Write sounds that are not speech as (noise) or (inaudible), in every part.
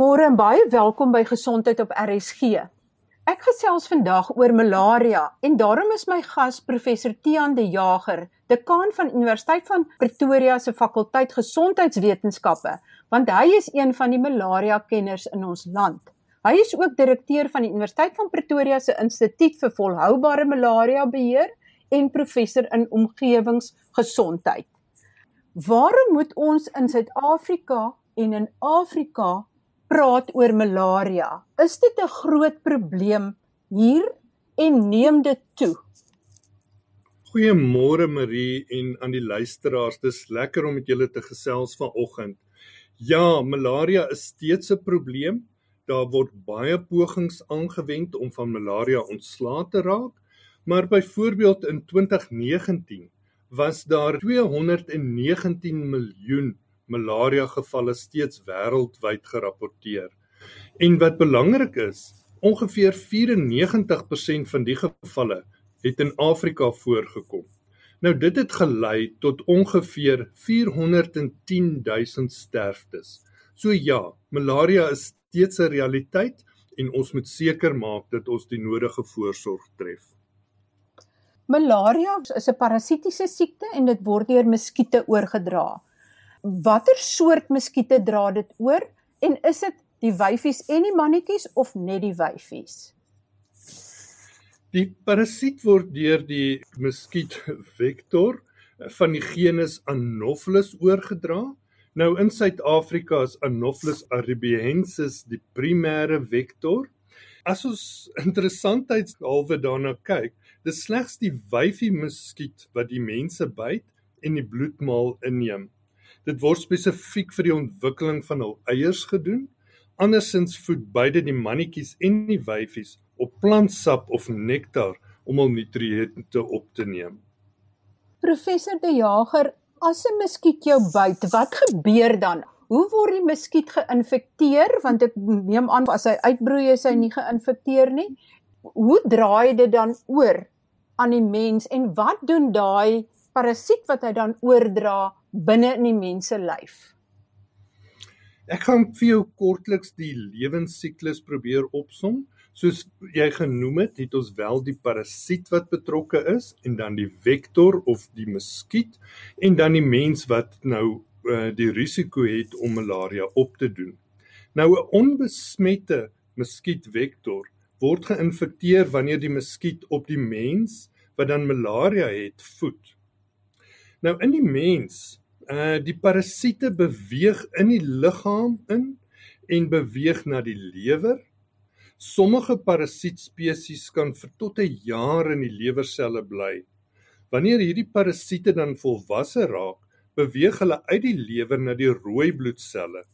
Goeiemôre en baie welkom by Gesondheid op RSG. Ek gesels vandag oor malaria en daarom is my gas professor Tiaan De Jager, dekaan van Universiteit van Pretoria se fakulteit Gesondheidswetenskappe, want hy is een van die malaria kenners in ons land. Hy is ook direkteur van die Universiteit van Pretoria se Instituut vir Volhoubare Malaria Beheer en professor in omgewingsgesondheid. Waarom moet ons in Suid-Afrika en in Afrika praat oor malaria. Is dit 'n groot probleem hier en neem dit toe? Goeiemôre Marie en aan die luisteraars. Dis lekker om met julle te gesels vanoggend. Ja, malaria is steeds 'n probleem. Daar word baie pogings aangewend om van malaria ontslae te raak, maar byvoorbeeld in 2019 was daar 219 miljoen malaria gevalle steeds wêreldwyd gerapporteer. En wat belangrik is, ongeveer 94% van die gevalle het in Afrika voorgekom. Nou dit het gelei tot ongeveer 410 000 sterftes. So ja, malaria is steeds 'n realiteit en ons moet seker maak dat ons die nodige voorsorg tref. Malaria is 'n parasitiese siekte en dit word deur muskiete oorgedra watter soort muskiete dra dit oor en is dit die wyfies en die mannetjies of net die wyfies? Die parasiet word deur die muskiet vektor van die genus Anopheles oorgedra. Nou in Suid-Afrika is Anopheles arabiensis die primêre vektor. As ons interessantheidshalwe daarna kyk, dis slegs die wyfie muskiet wat die mense byt en die bloedmaal inneem. Dit word spesifiek vir die ontwikkeling van hul eiers gedoen. Andersins voed beide die mannetjies en die wyfies op plantsap of nektar om hul nutriënte op te neem. Professor De Jager, as 'n muskiet jou byt, wat gebeur dan? Hoe word die muskiet geïnfekteer? Want ek neem aan as hy uitbroei is hy nie geïnfekteer nie. Hoe draai dit dan oor aan die mens en wat doen daai parasiet wat hy dan oordra binne in die mens se lyf? Ek gaan vir jou kortliks die lewensiklus probeer opsom. Soos jy genoem het, het ons wel die parasiet wat betrokke is en dan die vektor of die muskiet en dan die mens wat nou uh, die risiko het om malaria op te doen. Nou 'n onbesmette muskietvektor word geïnfekteer wanneer die muskiet op die mens wat dan malaria het voed. Nou in die mens uh die parasiete beweeg in die liggaam in en beweeg na die lewer. Sommige parasietspesies kan vir tot 'n jaar in die lewerselle bly. Wanneer hierdie parasiete dan volwasse raak, beweeg hulle uit die lewer na die rooi bloedselle.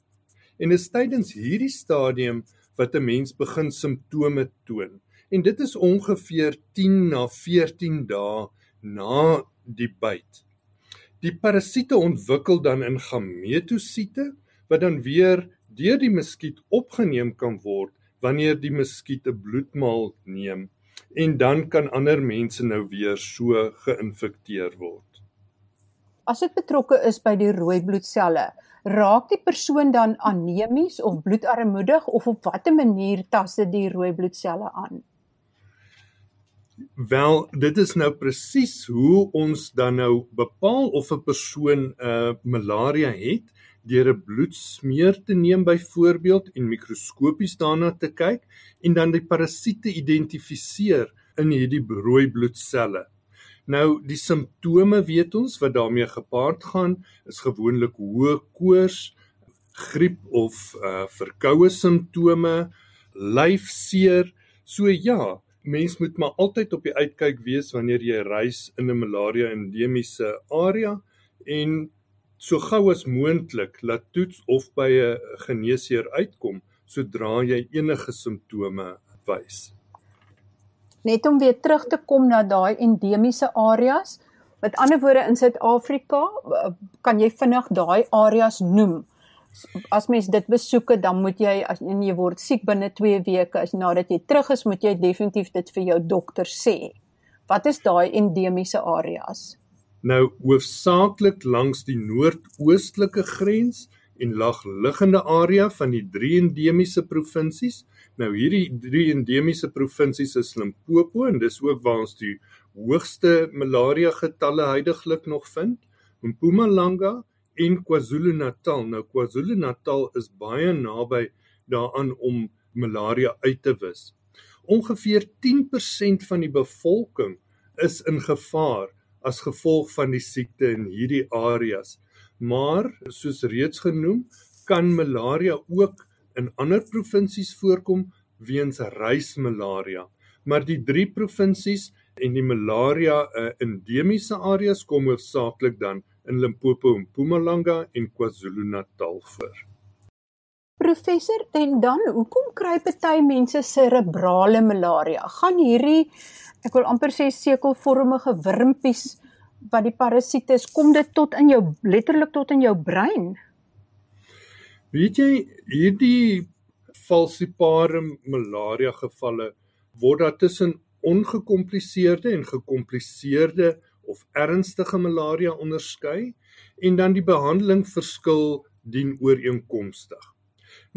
En dit is tydens hierdie stadium wat 'n mens begin simptome toon. En dit is ongeveer 10 na 14 dae na die byt. Die parasiete ontwikkel dan in gametosiete wat dan weer deur die muskiet opgeneem kan word wanneer die muskiet 'n bloedmaal neem en dan kan ander mense nou weer so geïnfekteer word. As dit betrokke is by die rooi bloedselle, raak die persoon dan anemies of bloedarmoedig of op watter manier tas dit die rooi bloedselle aan? Wel, dit is nou presies hoe ons dan nou bepaal of 'n persoon uh, malaria het deur 'n bloedsmeer te neem byvoorbeeld en mikroskopies daarna te kyk en dan die parasiete identifiseer in hierdie rooi bloedselle. Nou die simptome weet ons wat daarmee gepaard gaan is gewoonlik hoë koors, griep of uh verkoue simptome, lyfseer. So ja, mens moet maar altyd op die uitkyk wees wanneer jy reis in 'n malaria endemiese area en so gou as moontlik laat toets of by 'n geneesheer uitkom sodra jy enige simptome wys. Net om weer terug te kom na daai endemiese areas, met ander woorde in Suid-Afrika, kan jy vinnig daai areas noem as mens dit besoek het, dan moet jy as en jy word siek binne 2 weke, as nadat jy terug is, moet jy definitief dit vir jou dokter sê. Wat is daai endemiese areas? Nou hoofsaaklik langs die noordoostelike grens en laagliggende area van die drie endemiese provinsies. Nou hierdie drie endemiese provinsies is Limpopo en dis ook waar ons die hoogste malaria getalle heidaglik nog vind. Mpumalanga en KwaZulu-Natal. Nou KwaZulu-Natal is baie naby daaraan om malaria uit te wis. Ongeveer 10% van die bevolking is in gevaar as gevolg van die siekte in hierdie areas. Maar soos reeds genoem, kan malaria ook in ander provinsies voorkom weens reismalaria. Maar die drie provinsies en die malaria uh, endemiese areas kom hoofsaaklik dan in Limpopo en Mpumalanga en KwaZulu-Natal voor. Professor, en dan hoekom kry party mense serebrale malaria? Gaan hierdie ek wil amper sê sekelvormige wurmpies wat die parasiet is, kom dit tot in jou letterlik tot in jou brein? Weet jy, hierdie falciparum malaria gevalle word daar tussen ongekompliseerde en gekompliseerde of ernstige malaria onderskei en dan die behandeling verskil dien ooreenkomstig.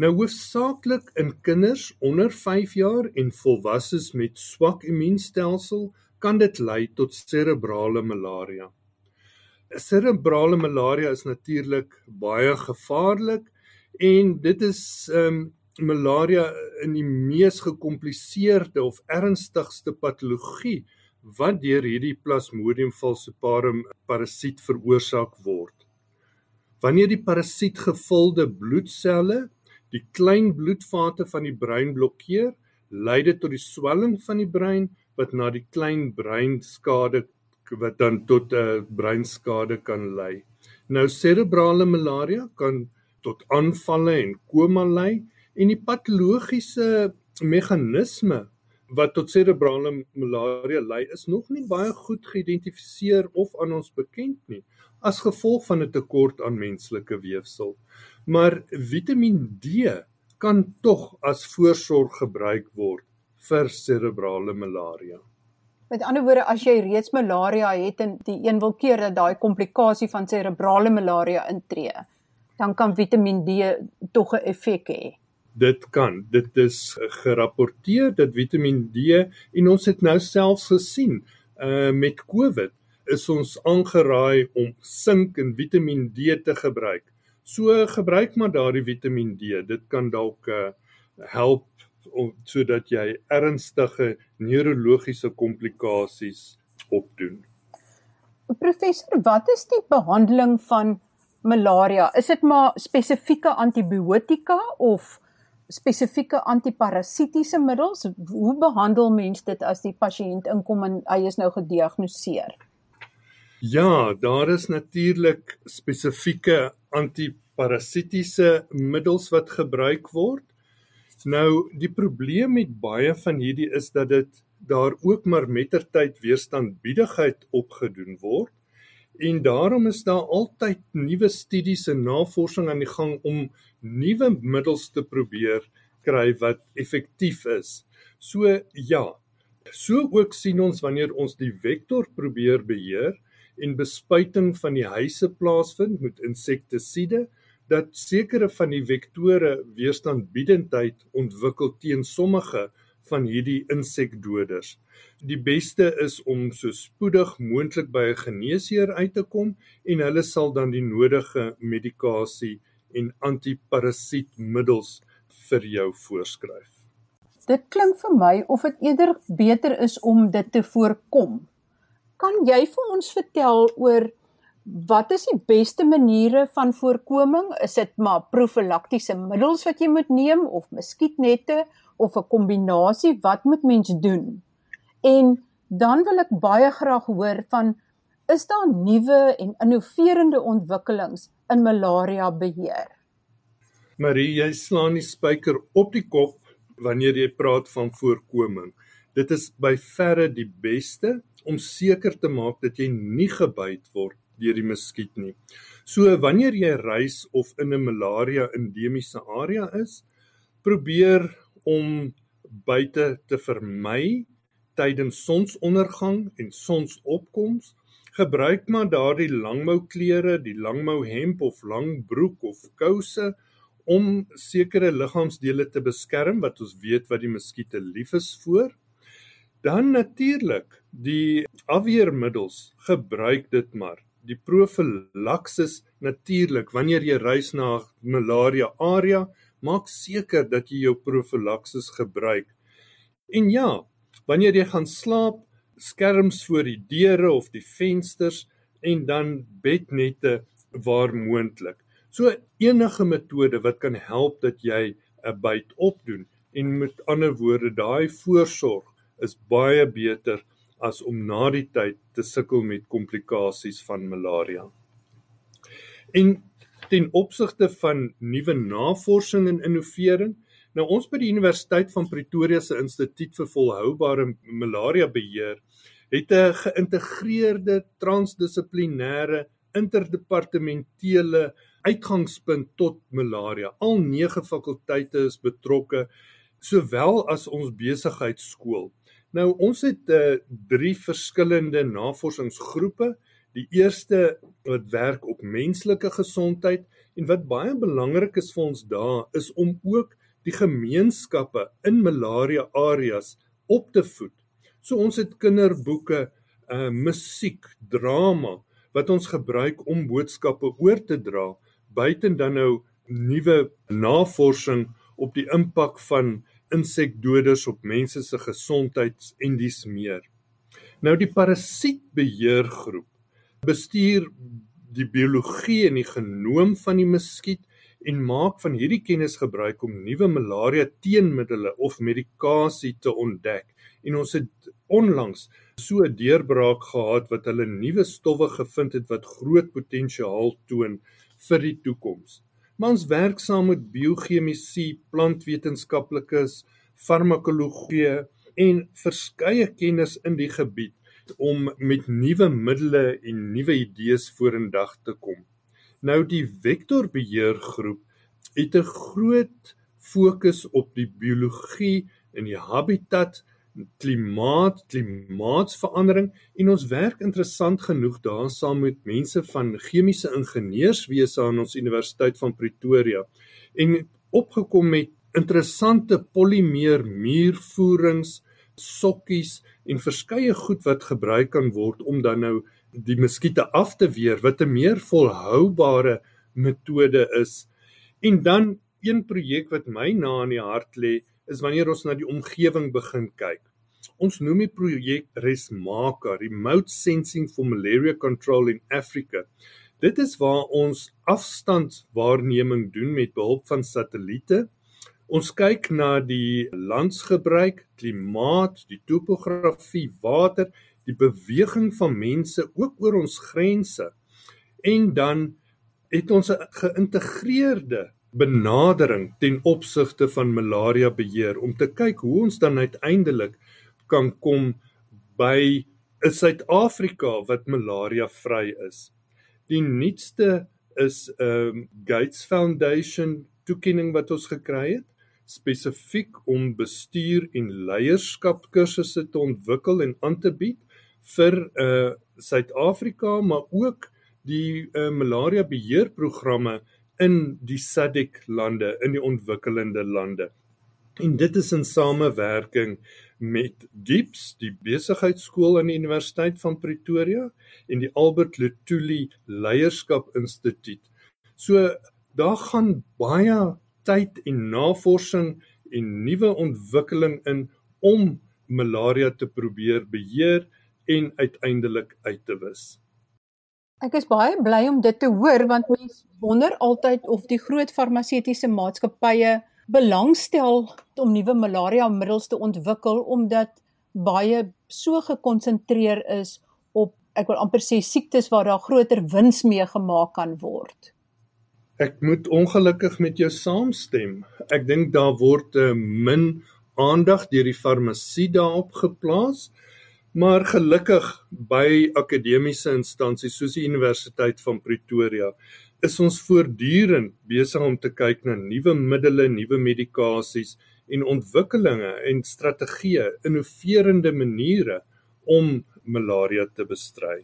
Nou hoofsaaklik in kinders onder 5 jaar en volwasses met swak immuunstelsel kan dit lei tot serebrale malaria. Serebrale malaria is natuurlik baie gevaarlik en dit is ehm um, malaria in die mees gekompliseerde of ernstigste patologie wat deur hierdie Plasmodium falciparum parasiet veroorsaak word. Wanneer die parasiet gevulde bloedselle die klein bloedvate van die brein blokkeer, lei dit tot die swelling van die brein wat na die klein breinskade wat dan tot 'n uh, eh, breinskade kan lei. Nou cerebrale malaria kan tot aanvalle en koma lei en die patologiese meganisme wat tot cerebrale malaria lei is nog nie baie goed geïdentifiseer of aan ons bekend nie as gevolg van 'n tekort aan menslike weefsel. Maar Vitamien D kan tog as voorsorg gebruik word vir cerebrale malaria. Met ander woorde, as jy reeds malaria het en die een wil keer dat daai komplikasie van cerebrale malaria intree, dan kan Vitamiin D tog 'n effek hê. Dit kan. Dit is gerapporteer dat Vitamiin D en ons het nou selfs gesien uh met COVID is ons aangeraai om sink en Vitamiin D te gebruik. So gebruik maar daardie Vitamiin D. Dit kan dalk uh help om sodat jy ernstige neurologiese komplikasies opdoen. Professor, wat is die behandeling van malaria? Is dit maar spesifieke antibiotika of spesifieke antiparasitiese middels? Hoe behandel mens dit as die pasiënt inkom en hy is nou gediagnoseer? Ja, daar is natuurlik spesifieke antiparasitiese middels wat gebruik word. Nou die probleem met baie van hierdie is dat dit daar ook maar mettertyd weerstandbiedigheid opgedoen word en daarom is daar altyd nuwe studies en navorsing aan die gang om nuwe middels te probeer kry wat effektief is. So ja. So ook sien ons wanneer ons die vektor probeer beheer en bespuiting van die huise plaasvind met insektisiede dat sekere van die vektore weerstandbiedendheid ontwikkel teen sommige van hierdie insekdoders. Die beste is om so spoedig moontlik by 'n geneesheer uit te kom en hulle sal dan die nodige medikasie en antiparasietmiddels vir jou voorskryf. Dit klink vir my of dit eerder beter is om dit te voorkom. Kan jy vir ons vertel oor wat is die beste maniere van voorkoming? Is dit maar profylaktiese middels wat jy moet neem of muskietnette of 'n kombinasie? Wat moet mens doen? En dan wil ek baie graag hoor van is daar nuwe en innoverende ontwikkelings in malaria beheer? Marie, jy slaan die spyker op die kop wanneer jy praat van voorkoming. Dit is by verre die beste om seker te maak dat jy nie gebyt word deur die muskiet nie. So wanneer jy reis of in 'n malaria endemiese area is, probeer om buite te vermy tydens sonsondergang en sonsopkoms gebruik maar daardie langmou klere, die langmou hemp of lang broek of kouse om sekere liggaamsdele te beskerm wat ons weet wat die muskiete lief is vir. Dan natuurlik die afweermiddels, gebruik dit maar. Die profilaksis natuurlik wanneer jy reis na malaria area, maak seker dat jy jou profilaksis gebruik. En ja, wanneer jy gaan slaap, skerms voor die deure of die vensters en dan bednette waar moontlik. So enige metode wat kan help dat jy 'n byt opdoen en met ander woorde daai voorsorg is baie beter as om na die tyd te sukkel met komplikasies van malaria. En ten opsigte van nuwe navorsing en innovering, nou ons by die Universiteit van Pretoria se Instituut vir Volhoubare Malaria Beheer het 'n geïntegreerde transdissiplinêre interdepartementele uitgangspunt tot malaria. Al 9 fakulteite is betrokke sowel as ons besigheidskool. Nou ons het uh, drie verskillende navorsingsgroepe. Die eerste wat werk op menslike gesondheid en wat baie belangrik is vir ons daar is om ook die gemeenskappe in malaria areas op te voed. So ons het kinderboeke, uh musiek, drama wat ons gebruik om boodskappe oor te dra, buiten dan nou nuwe navorsing op die impak van insekdoders op mense se gesondheid en dies meer. Nou die parasietbeheergroep bestuur die biologie en die genoom van die muskiet en maak van hierdie kennis gebruik om nuwe malaria teenmiddele of medikasie te ontdek en ons het onlangs so 'n deurbraak gehad wat hulle nuwe stowwe gevind het wat groot potensiaal toon vir die toekoms. Maar ons werk saam met biochemiese, plantwetenskaplikes, farmakologie en verskeie kenners in die gebied om met nuwe middele en nuwe idees vorendag te kom. Nou die vektorbeheergroep het 'n groot fokus op die biologie en die habitat klimaat, klimaatsverandering en ons werk interessant genoeg daar saam met mense van chemiese ingenieurswese aan ons Universiteit van Pretoria en opgekom met interessante polimeer muurvoerings, sokkies en verskeie goed wat gebruik kan word om dan nou die muskiete af te weer wat 'n meer volhoubare metode is. En dan een projek wat my na in die hart lê is wanneer ons na die omgewing begin kyk. Ons noem die projek RESMACA, Remote Sensing for Malaria Control in Africa. Dit is waar ons afstandswaarneming doen met behulp van satelliete. Ons kyk na die landsgebruik, klimaat, die topografie, water, die beweging van mense ook oor ons grense. En dan het ons 'n geïntegreerde benadering ten opsigte van malaria beheer om te kyk hoe ons dan uiteindelik kan kom by 'n Suid-Afrika wat malaria vry is. Die nuutste is 'n um, Gates Foundation toekenning wat ons gekry het spesifiek om bestuur en leierskap kursusse te ontwikkel en aan te bied vir uh, Suid-Afrika maar ook die uh, malaria beheerprogramme in die SADC lande, in die ontwikkelende lande. En dit is in samewerking met DIPS, die besigheidskool aan die Universiteit van Pretoria en die Albert Luthuli Leierskap Instituut. So daar gaan baie tyd en navorsing en nuwe ontwikkeling in om malaria te probeer beheer en uiteindelik uit te wis. Ek is baie bly om dit te hoor want mense wonder altyd of die groot farmaseutiese maatskappye belangstel om nuwe malaria-middels te ontwikkel omdat baie so gekonsentreer is op ek wil amper sê siektes waar daar groter wins mee gemaak kan word. Ek moet ongelukkig met jou saamstem. Ek dink daar word uh, min aandag deur die farmasie daarop geplaas. Maar gelukkig by akademiese instansies soos die Universiteit van Pretoria is ons voortdurend besig om te kyk na nuwe middele, nuwe medikasies en ontwikkelinge en strategieë, innoverende maniere om malaria te bestry.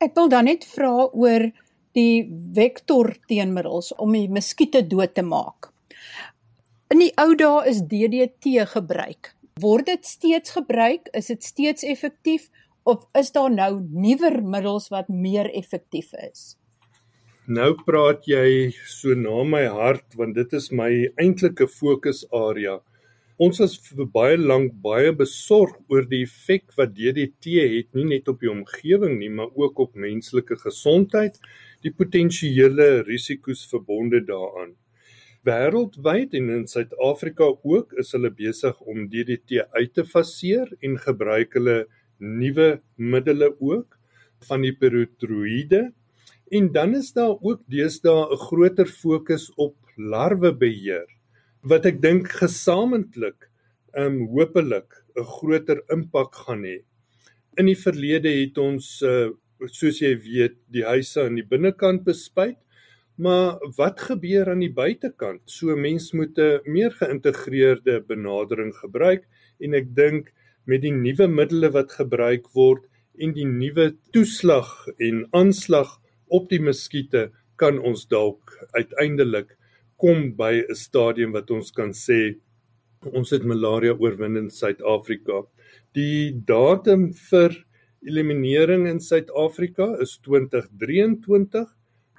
Ek wil dan net vra oor die vektor teenmiddels om die muskiete dood te maak. In die ou dae is DDT gebruik. Word dit steeds gebruik? Is dit steeds effektief of is daar nou nuwer middels wat meer effektief is? Nou praat jy so na my hart want dit is my eintlike fokusarea. Ons is vir baie lank baie besorg oor die effek wat DDT het nie net op die omgewing nie, maar ook op menslike gesondheid, die potensiële risiko's verbonde daaraan. Wêreldwyd en in Suid-Afrika ook is hulle besig om DDT uit te faseer en gebruik hulle nuwe middele ook van die perotroïde. En dan is daar ook deesdae 'n groter fokus op larwebeheer wat ek dink gesamentlik um hopelik 'n groter impak gaan hê. In die verlede het ons uh, soos jy weet die huise aan die binnekant bespuit, maar wat gebeur aan die buitekant? So mens moet 'n meer geïntegreerde benadering gebruik en ek dink met die nuwe middele wat gebruik word en die nuwe toeslag en aanslag op die muskiete kan ons dalk uiteindelik kom by 'n stadium wat ons kan sê ons het malaria oorwin in Suid-Afrika. Die datum vir eliminering in Suid-Afrika is 2023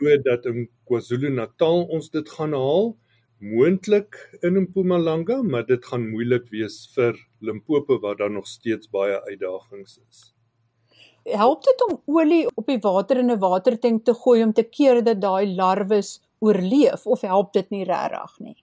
glo dat in KwaZulu-Natal ons dit gaan haal, moontlik in Mpumalanga, maar dit gaan moeilik wees vir Limpopo waar daar nog steeds baie uitdagings is. Help dit om olie op die water in 'n watertank te gooi om te keer dat daai larwes oorleef of help dit nie regtig nie?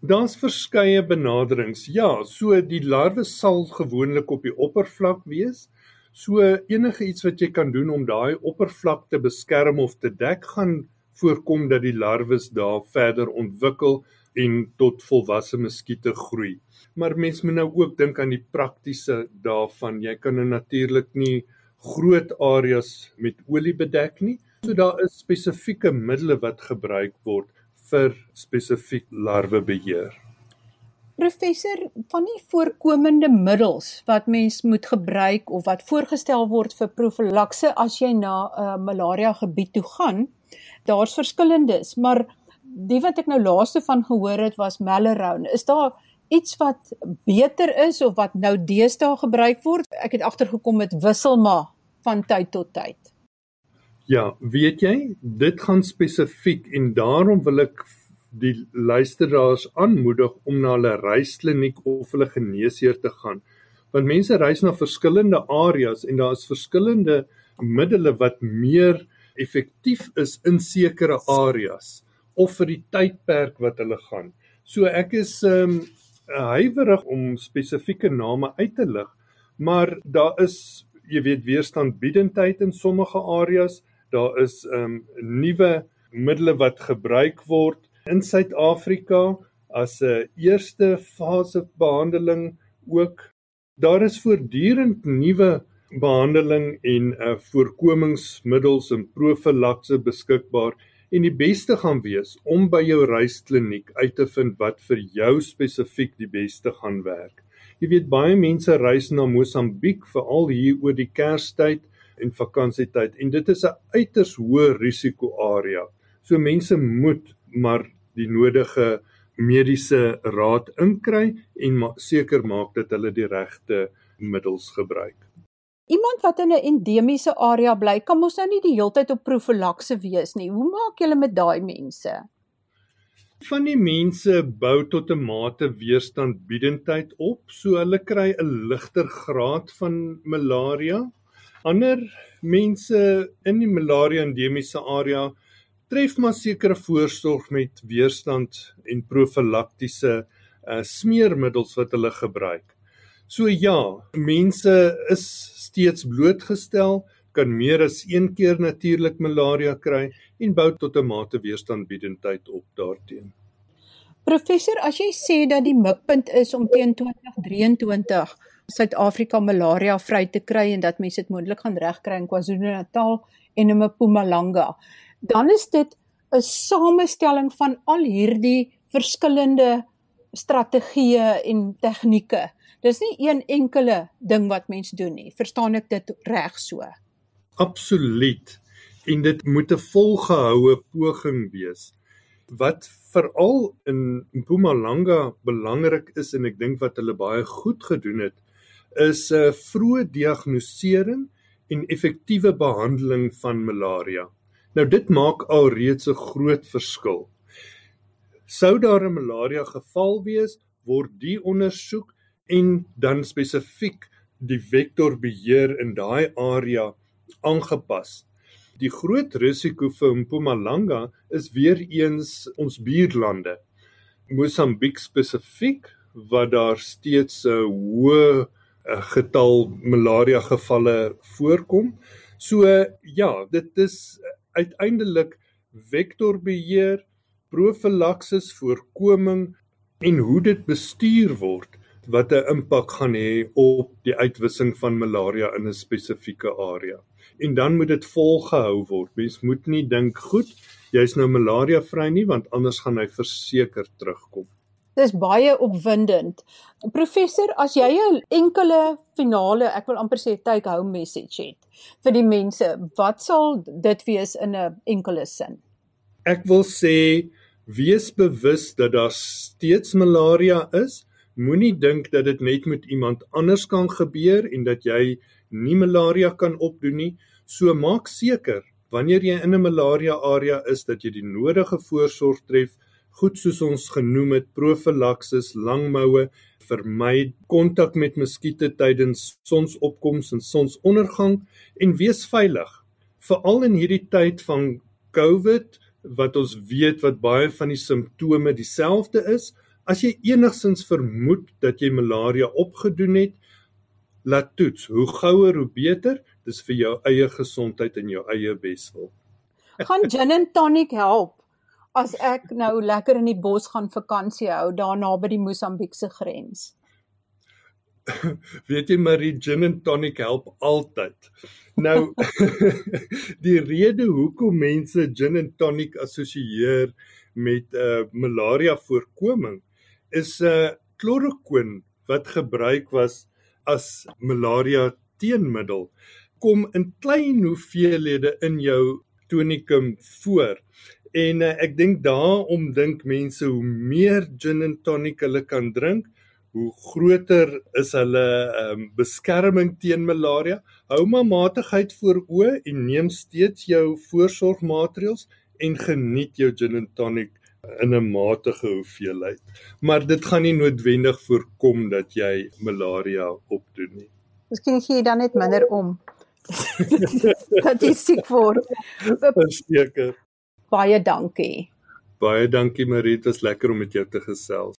Daar's verskeie benaderings. Ja, so die larwe sal gewoonlik op die oppervlak wees. So enige iets wat jy kan doen om daai oppervlak te beskerm of te dek gaan voorkom dat die larwes daar verder ontwikkel en tot volwasse muskiete groei. Maar mens moet nou ook dink aan die praktiese daarvan. Jy kan nou natuurlik nie groot areas met olie bedek nie. So daar is spesifieke middele wat gebruik word vir spesifiek larwebeheer. Professor, van die voorkomende middels wat mens moet gebruik of wat voorgestel word vir profylakse as jy na 'n uh, malaria gebied toe gaan, daar's verskillendes, maar die wat ek nou laaste van gehoor het was Malarone. Is daar iets wat beter is of wat nou deesdae gebruik word? Ek het agtergekom met wissel maar van tyd tot tyd. Ja, weet jy, dit gaan spesifiek en daarom wil ek die luisteraars aanmoedig om na hulle reiskliniek of hulle geneesheer te gaan. Want mense reis na verskillende areas en daar is verskillende middele wat meer effektief is in sekere areas of vir die tydperk wat hulle gaan. So ek is ehm um, huiwerig om spesifieke name uit te lig, maar daar is jy weet weerstandbiedendheid in sommige areas. Daar is ehm um, nuwe middele wat gebruik word in Suid-Afrika as 'n eerste fase behandeling ook daar is voortdurend nuwe behandeling en 'n uh, voorkomingsmiddels en profylakse beskikbaar en die beste gaan wees om by jou reiskliniek uit te vind wat vir jou spesifiek die beste gaan werk. Jy weet baie mense reis na Mosambiek veral hier oor die Kerstyd en vakansietyd en dit is 'n uiters hoë risiko area. So mense moet maar die nodige mediese raad inkry en ma seker maak dat hulle die regte middels gebruik. Iemand wat in 'n endemiese area bly, kan mos nou nie die heeltyd op profylakse wees nie. Hoe maak julle met daai mense? Van die mense bou tot 'n mate weerstandbiedendheid op, so hulle kry 'n ligter graad van malaria. Ander mense in die malaria endemiese area tref maar sekere voorsorg met weerstand en profylaktiese uh, smeermiddels wat hulle gebruik. So ja, mense is steeds blootgestel kan meer as een keer natuurlik malaria kry en bou tot 'n mate weerstandbiedendheid op daarteenoor. Professor, as jy sê dat die mikpunt is om teen 2023 Suid-Afrika malaria vry te kry en dat mense dit moontlik gaan regkry in KwaZulu-Natal en in Mpumalanga, dan is dit 'n samestelling van al hierdie verskillende strategieë en tegnieke. Dis nie een enkele ding wat mens doen nie. Verstaan ek dit reg so? Absoluut. En dit moet 'n volgehoue poging wees. Wat veral in Mpumalanga belangrik is en ek dink wat hulle baie goed gedoen het, is 'n uh, vroeë diagnostisering en effektiewe behandeling van malaria. Nou dit maak alreeds 'n groot verskil. Sou daar 'n malaria geval wees, word die ondersoek en dan spesifiek die vektorbeheer in daai area aangepas. Die groot risiko vir Mpumalanga is weer eens ons buurlande. Mosambiek spesifiek waar daar steeds 'n hoë eh, getal malaria gevalle voorkom. So ja, dit is uiteindelik vektorbeheer, profylaksis, voorkoming en hoe dit bestuur word wat 'n impak gaan hê op die uitwissing van malaria in 'n spesifieke area. En dan moet dit volgehou word. Mens moet nie dink, "Goed, jy's nou malaria vry nie, want anders gaan hy verseker terugkom." Dis baie opwindend. Professor, as jy 'n enkele finale, ek wil amper sê take home message het vir die mense, wat sal dit wees in 'n enkele sin? Ek wil sê wees bewus dat daar steeds malaria is Moenie dink dat dit net met iemand anders kan gebeur en dat jy nie malaria kan opdoen nie. So maak seker wanneer jy in 'n malaria area is dat jy die nodige voorsorg tref, goed soos ons genoem het, profylaksis, langmoue, vermy kontak met muskiete tydens sonsopkoms en sonsondergang en wees veilig. Veral in hierdie tyd van COVID wat ons weet wat baie van die simptome dieselfde is, As jy enigsins vermoed dat jy malaria opgedoen het, laat toets. Hoe gouer hoe beter. Dis vir jou eie gesondheid en jou eie beswil. Gaan gin and tonic help as ek nou lekker in die bos gaan vakansie hou daar naby die Mosambiekse grens? (laughs) Weet jy Marie gin and tonic help altyd. Nou (laughs) die rede hoekom mense gin and tonic assosieer met uh malaria voorkoming is 'n uh, chloroquine wat gebruik was as malaria teenmiddel kom in klein hoeveelhede in jou tonikum voor. En uh, ek dink daarom dink mense hoe meer gin and tonic hulle kan drink, hoe groter is hulle um, beskerming teen malaria. Hou maar matigheid voor oë en neem steeds jou voorsorgmaatreëls en geniet jou gin and tonic in 'n matige hoeveelheid. Maar dit gaan nie noodwendig voorkom dat jy malaria opdoen nie. Miskien gee jy dan net minder om. (laughs) dat jy siek word. Verseker. Baie dankie. Baie dankie Marie, dit was lekker om met jou te gesels.